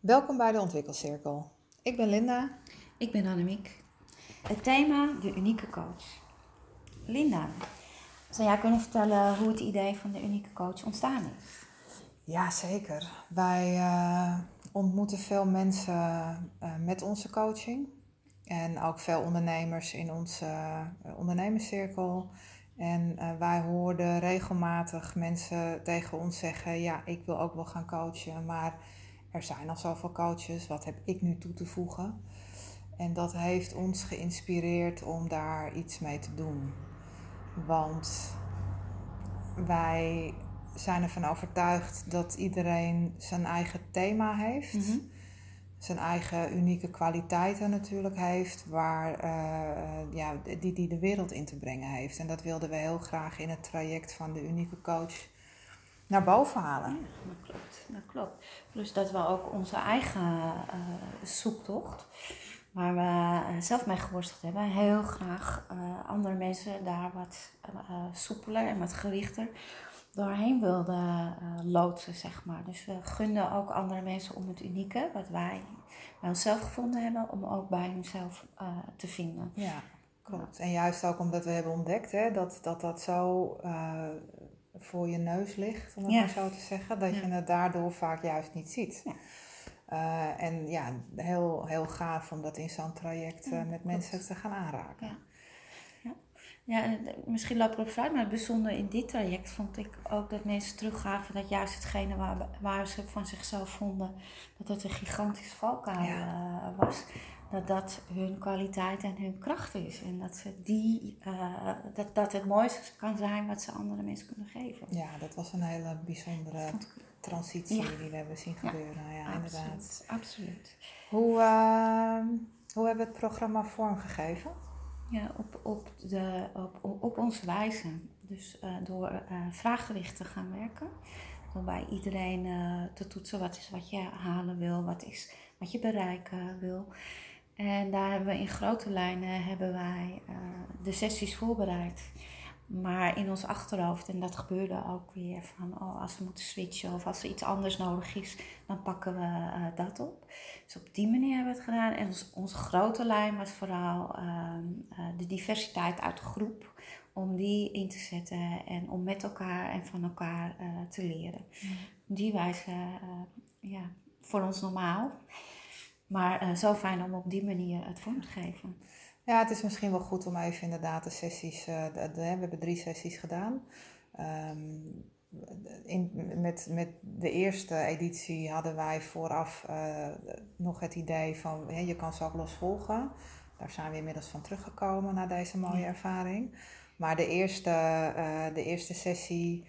Welkom bij de Ontwikkelcirkel. Ik ben Linda. Ik ben Annemiek. Het thema de unieke coach. Linda, zou jij kunnen vertellen hoe het idee van de unieke coach ontstaan is? Ja, zeker. Wij uh, ontmoeten veel mensen uh, met onze coaching. En ook veel ondernemers in onze uh, ondernemerscirkel. En wij hoorden regelmatig mensen tegen ons zeggen: Ja, ik wil ook wel gaan coachen, maar er zijn al zoveel coaches, wat heb ik nu toe te voegen? En dat heeft ons geïnspireerd om daar iets mee te doen. Want wij zijn ervan overtuigd dat iedereen zijn eigen thema heeft. Mhm. Zijn eigen unieke kwaliteiten natuurlijk heeft, waar, uh, ja, die, die de wereld in te brengen heeft. En dat wilden we heel graag in het traject van de unieke coach naar boven halen. Ja, dat klopt. Dat klopt. Plus dat we ook onze eigen uh, zoektocht, waar we uh, zelf mee geworsteld hebben, heel graag uh, andere mensen daar wat soepeler en wat gerichter doorheen wilden loodsen, zeg maar. Dus we gunden ook andere mensen om het unieke, wat wij bij onszelf gevonden hebben, om ook bij hunzelf te vinden. Ja, klopt. En juist ook omdat we hebben ontdekt hè, dat, dat dat zo voor je neus ligt, om het maar zo te zeggen, dat je het daardoor vaak juist niet ziet. Ja. Uh, en ja, heel, heel gaaf om dat in zo'n traject uh, met mensen te gaan aanraken. Ja. Ja, en misschien loop ik op vooruit, maar het bijzondere in dit traject vond ik ook dat mensen teruggaven dat juist hetgene waar, waar ze van zichzelf vonden dat het een gigantisch valkuil uh, was, dat dat hun kwaliteit en hun kracht is. En dat, ze die, uh, dat, dat het mooiste kan zijn wat ze andere mensen kunnen geven. Ja, dat was een hele bijzondere transitie die we hebben zien gebeuren. Ja, ja absoluut, inderdaad. Absoluut. Hoe, uh, hoe hebben we het programma vormgegeven? Ja, op, op, de, op, op onze wijze. Dus uh, door uh, vraaggericht te gaan werken. Door bij iedereen te toetsen wat is wat je halen wil, wat is wat je bereiken wil. En daar hebben we in grote lijnen hebben wij uh, de sessies voorbereid. Maar in ons achterhoofd, en dat gebeurde ook weer van oh, als we moeten switchen of als er iets anders nodig is, dan pakken we uh, dat op. Dus op die manier hebben we het gedaan. En ons, onze grote lijn was vooral uh, de diversiteit uit de groep, om die in te zetten en om met elkaar en van elkaar te leren. Die wijze, ja, voor ons normaal. Maar uh, zo fijn om op die manier het vorm te geven. Ja, het is misschien wel goed om even inderdaad de sessies. Uh, de, we hebben drie sessies gedaan. Um, in, met, met de eerste editie hadden wij vooraf uh, nog het idee van hè, je kan ze ook los volgen. Daar zijn we inmiddels van teruggekomen na deze mooie ervaring. Maar de eerste, de eerste sessie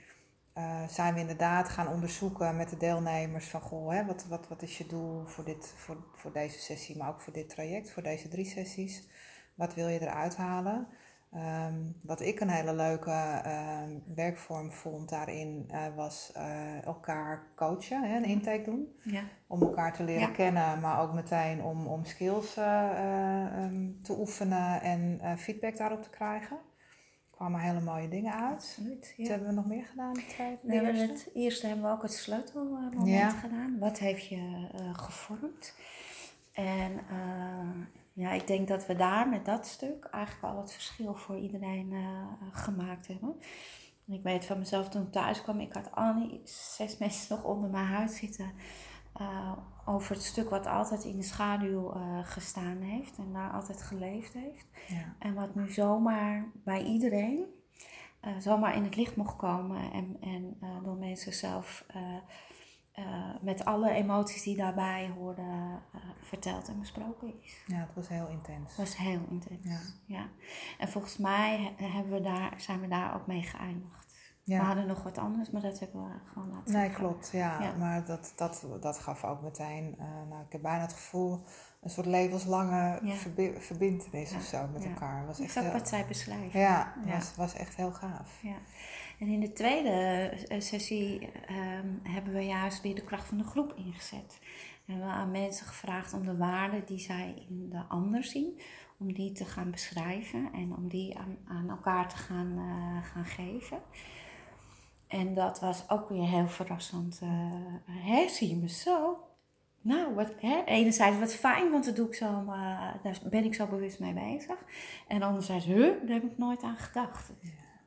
uh, zijn we inderdaad gaan onderzoeken met de deelnemers van goh, hè, wat, wat, wat is je doel voor, dit, voor, voor deze sessie, maar ook voor dit traject, voor deze drie sessies. Wat wil je eruit halen? Um, wat ik een hele leuke uh, werkvorm vond daarin uh, was uh, elkaar coachen, hè, een intake doen. Ja. Om elkaar te leren ja. kennen, maar ook meteen om, om skills um, te oefenen en feedback daarop te krijgen kwamen hele mooie dingen uit. Absoluut, ja. Wat hebben we nog meer gedaan? Het, we hebben het eerste hebben we ook het sleutelmoment ja. gedaan. Wat heeft je uh, gevormd? En uh, ja, ik denk dat we daar met dat stuk eigenlijk al het verschil voor iedereen uh, gemaakt hebben. ik weet van mezelf toen ik thuis kwam, ik had al die zes mensen nog onder mijn huid zitten. Uh, over het stuk wat altijd in de schaduw uh, gestaan heeft en daar altijd geleefd heeft. Ja. En wat nu zomaar bij iedereen uh, zomaar in het licht mocht komen en, en door mensen zelf met alle emoties die daarbij hoorden verteld en besproken is. Ja, het was heel intens. Het was heel intens, ja. ja. En volgens mij hebben we daar, zijn we daar ook mee geëindigd. Ja. We hadden nog wat anders, maar dat hebben we gewoon laten Nee, klopt. Ja, maar dat, dat, dat gaf ook meteen... Uh, nou, ik heb bijna het gevoel... een soort levenslange ja. verbi verbindenis of zo met elkaar. Was echt heel, wat zij beschrijven. Ja. Was, was echt heel gaaf. Ja. En in de tweede eh, sessie um, hebben we juist weer de kracht van de groep ingezet. En we hebben aan mensen gevraagd om de waarden die zij in de ander zien... om die te gaan beschrijven en om die aan, aan elkaar te gaan, uh, gaan geven... En dat was ook weer heel verrassend. Uh, hè, zie je me zo? nou, wat, hè, enerzijds wat fijn, want dat doe ik zo, uh, daar ben ik zo bewust mee bezig. En anderzijds, huh, daar heb ik nooit aan gedacht.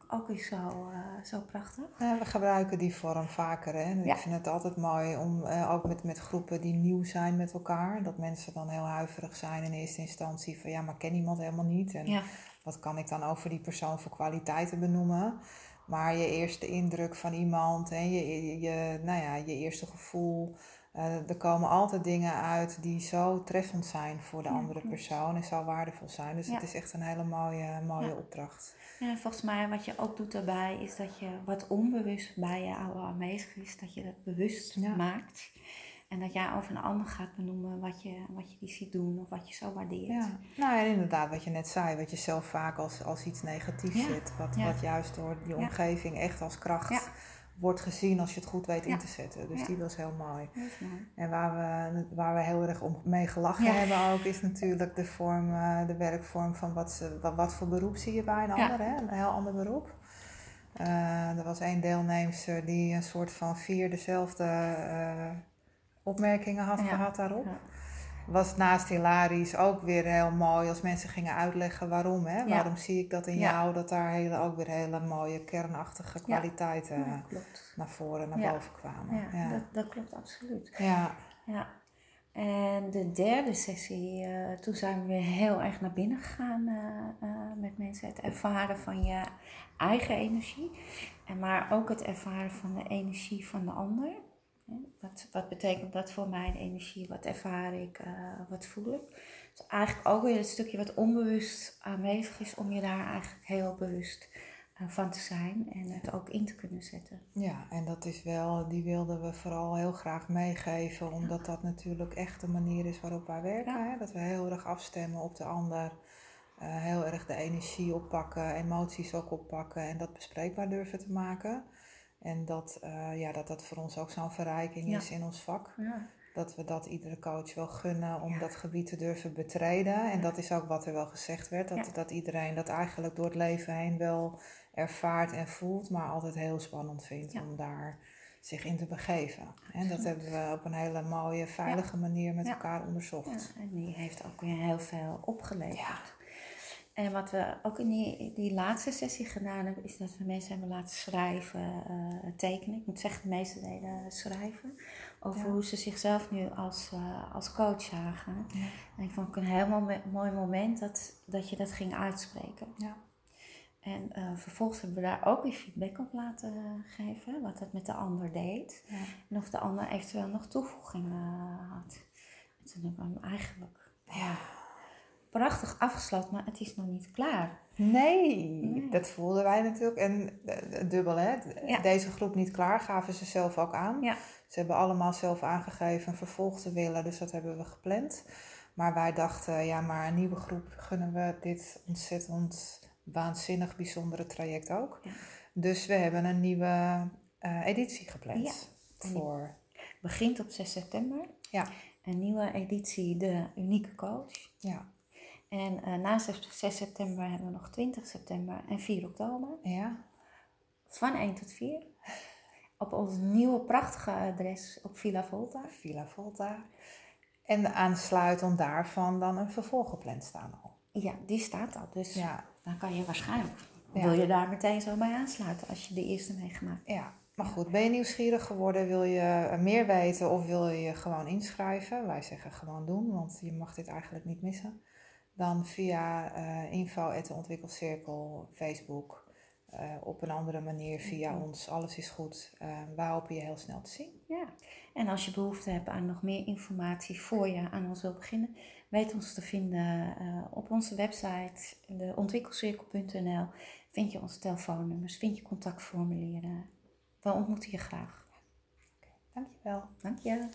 Ook is zo, uh, zo prachtig. Ja, we gebruiken die vorm vaker. Hè? Ik vind het altijd mooi om uh, ook met, met groepen die nieuw zijn met elkaar. Dat mensen dan heel huiverig zijn in eerste instantie van ja, maar ken iemand helemaal niet. En wat kan ik dan over die persoon voor kwaliteiten benoemen? Maar je eerste indruk van iemand en je, je, je, nou ja, je eerste gevoel. Uh, er komen altijd dingen uit die zo treffend zijn voor de andere persoon en zo waardevol zijn. Dus het is echt een hele mooie, mooie ja. opdracht. Ja, volgens mij wat je ook doet daarbij is dat je wat onbewust bij je aanwezig is, dat je dat bewust maakt. En dat jij over een ander gaat benoemen wat je, wat je die ziet doen of wat je zo waardeert. Ja. Nou ja, inderdaad, wat je net zei, wat je zelf vaak als, als iets negatiefs ja. zit. Wat, wat juist door die omgeving echt als kracht wordt gezien als je het goed weet in te zetten. Dus die was heel mooi. mooi. En waar we, waar we heel erg om mee gelachen hebben ook, is natuurlijk de vorm, uh, de werkvorm van wat, ze, wat, wat, voor beroep zie je bij een ander, hè? een heel ander beroep. Uh, er was één deelnemster die een soort van vier dezelfde uh, opmerkingen had gehad daarop was naast hilarisch ook weer heel mooi als mensen gingen uitleggen waarom. Hè? Waarom zie ik dat in jou, dat daar hele, ook weer hele mooie kernachtige kwaliteiten naar voren, naar boven kwamen. Ja, dat, dat, klopt absoluut. Ja. ja. En de derde sessie, uh, toen zijn we weer heel erg naar binnen gegaan uh, uh, met mensen. Het ervaren van je eigen energie. En maar ook het ervaren van de energie van de ander. Wat, wat betekent dat voor mijn energie? Wat ervaar ik? Uh, wat voel ik? Dus eigenlijk ook weer het stukje wat onbewust aanwezig is om je daar eigenlijk heel bewust uh, van te zijn en het ook in te kunnen zetten. Ja, en dat is wel, die wilden we vooral heel graag meegeven, omdat dat natuurlijk echt de manier is waarop wij werken. Hè? Dat we heel erg afstemmen op de ander. Uh, heel erg de energie oppakken, emoties ook oppakken en dat bespreekbaar durven te maken. En dat, uh, ja, dat dat voor ons ook zo'n verrijking is in ons vak. Ja. Dat we dat iedere coach wel gunnen om dat gebied te durven betreden. En dat is ook wat er wel gezegd werd. Dat, dat iedereen dat eigenlijk door het leven heen wel ervaart en voelt, maar altijd heel spannend vindt om daar zich in te begeven. En dat hebben we op een hele mooie, veilige manier met elkaar onderzocht. en die heeft ook weer heel veel opgeleverd. En wat we ook in die, die laatste sessie gedaan hebben, is dat we mensen hebben laten schrijven, uh, tekenen. Ik moet zeggen, de meeste deden schrijven. Over hoe ze zichzelf nu als, uh, als coach zagen. Ja. En ik vond het een heel mooi moment dat, dat je dat ging uitspreken. Ja. En uh, vervolgens hebben we daar ook weer feedback op laten geven, wat dat met de ander deed. Ja. En of de ander eventueel nog toevoegingen had. En toen hebben we eigenlijk. Ja prachtig afgesloten, maar het is nog niet klaar. Nee, dat voelden wij natuurlijk. En uh, dubbel, hè? Deze groep niet klaar gaven ze zelf ook aan. Ja. Ze hebben allemaal zelf aangegeven een vervolg te willen, dus dat hebben we gepland. Maar wij dachten, ja, maar een nieuwe groep gunnen we dit ontzettend waanzinnig bijzondere traject ook. Ja. Dus we hebben een nieuwe uh, editie gepland. Ja. Voor... Begint op 6 september. Ja. Een nieuwe editie, de unieke coach. Ja. En uh, na 6, september hebben we nog 20 september en 4 oktober. Ja. Van 1 tot 4. Op ons nieuwe prachtige adres op Villa Volta. Villa Volta. En aansluitend daarvan dan een vervolg gepland staan al. Ja, die staat al. Dus ja. dan kan je waarschijnlijk, wil je daar meteen zo bij aansluiten als je de eerste meegemaakt Ja, maar goed, ben je nieuwsgierig geworden? Wil je meer weten of wil je gewoon inschrijven? Wij zeggen gewoon doen, want je mag dit eigenlijk niet missen dan via uh, info ontwikkelcirkel, Facebook, uh, op een andere manier via ons. Alles is goed. Uh, wij hopen je heel snel te zien. Ja, en als je behoefte hebt aan nog meer informatie voor je aan ons wil beginnen, weet ons te vinden op onze website, de ontwikkelcirkel.nl. Vind je onze telefoonnummers, vind je contactformulieren. We ontmoeten je graag. Okay, dankjewel. Dank je.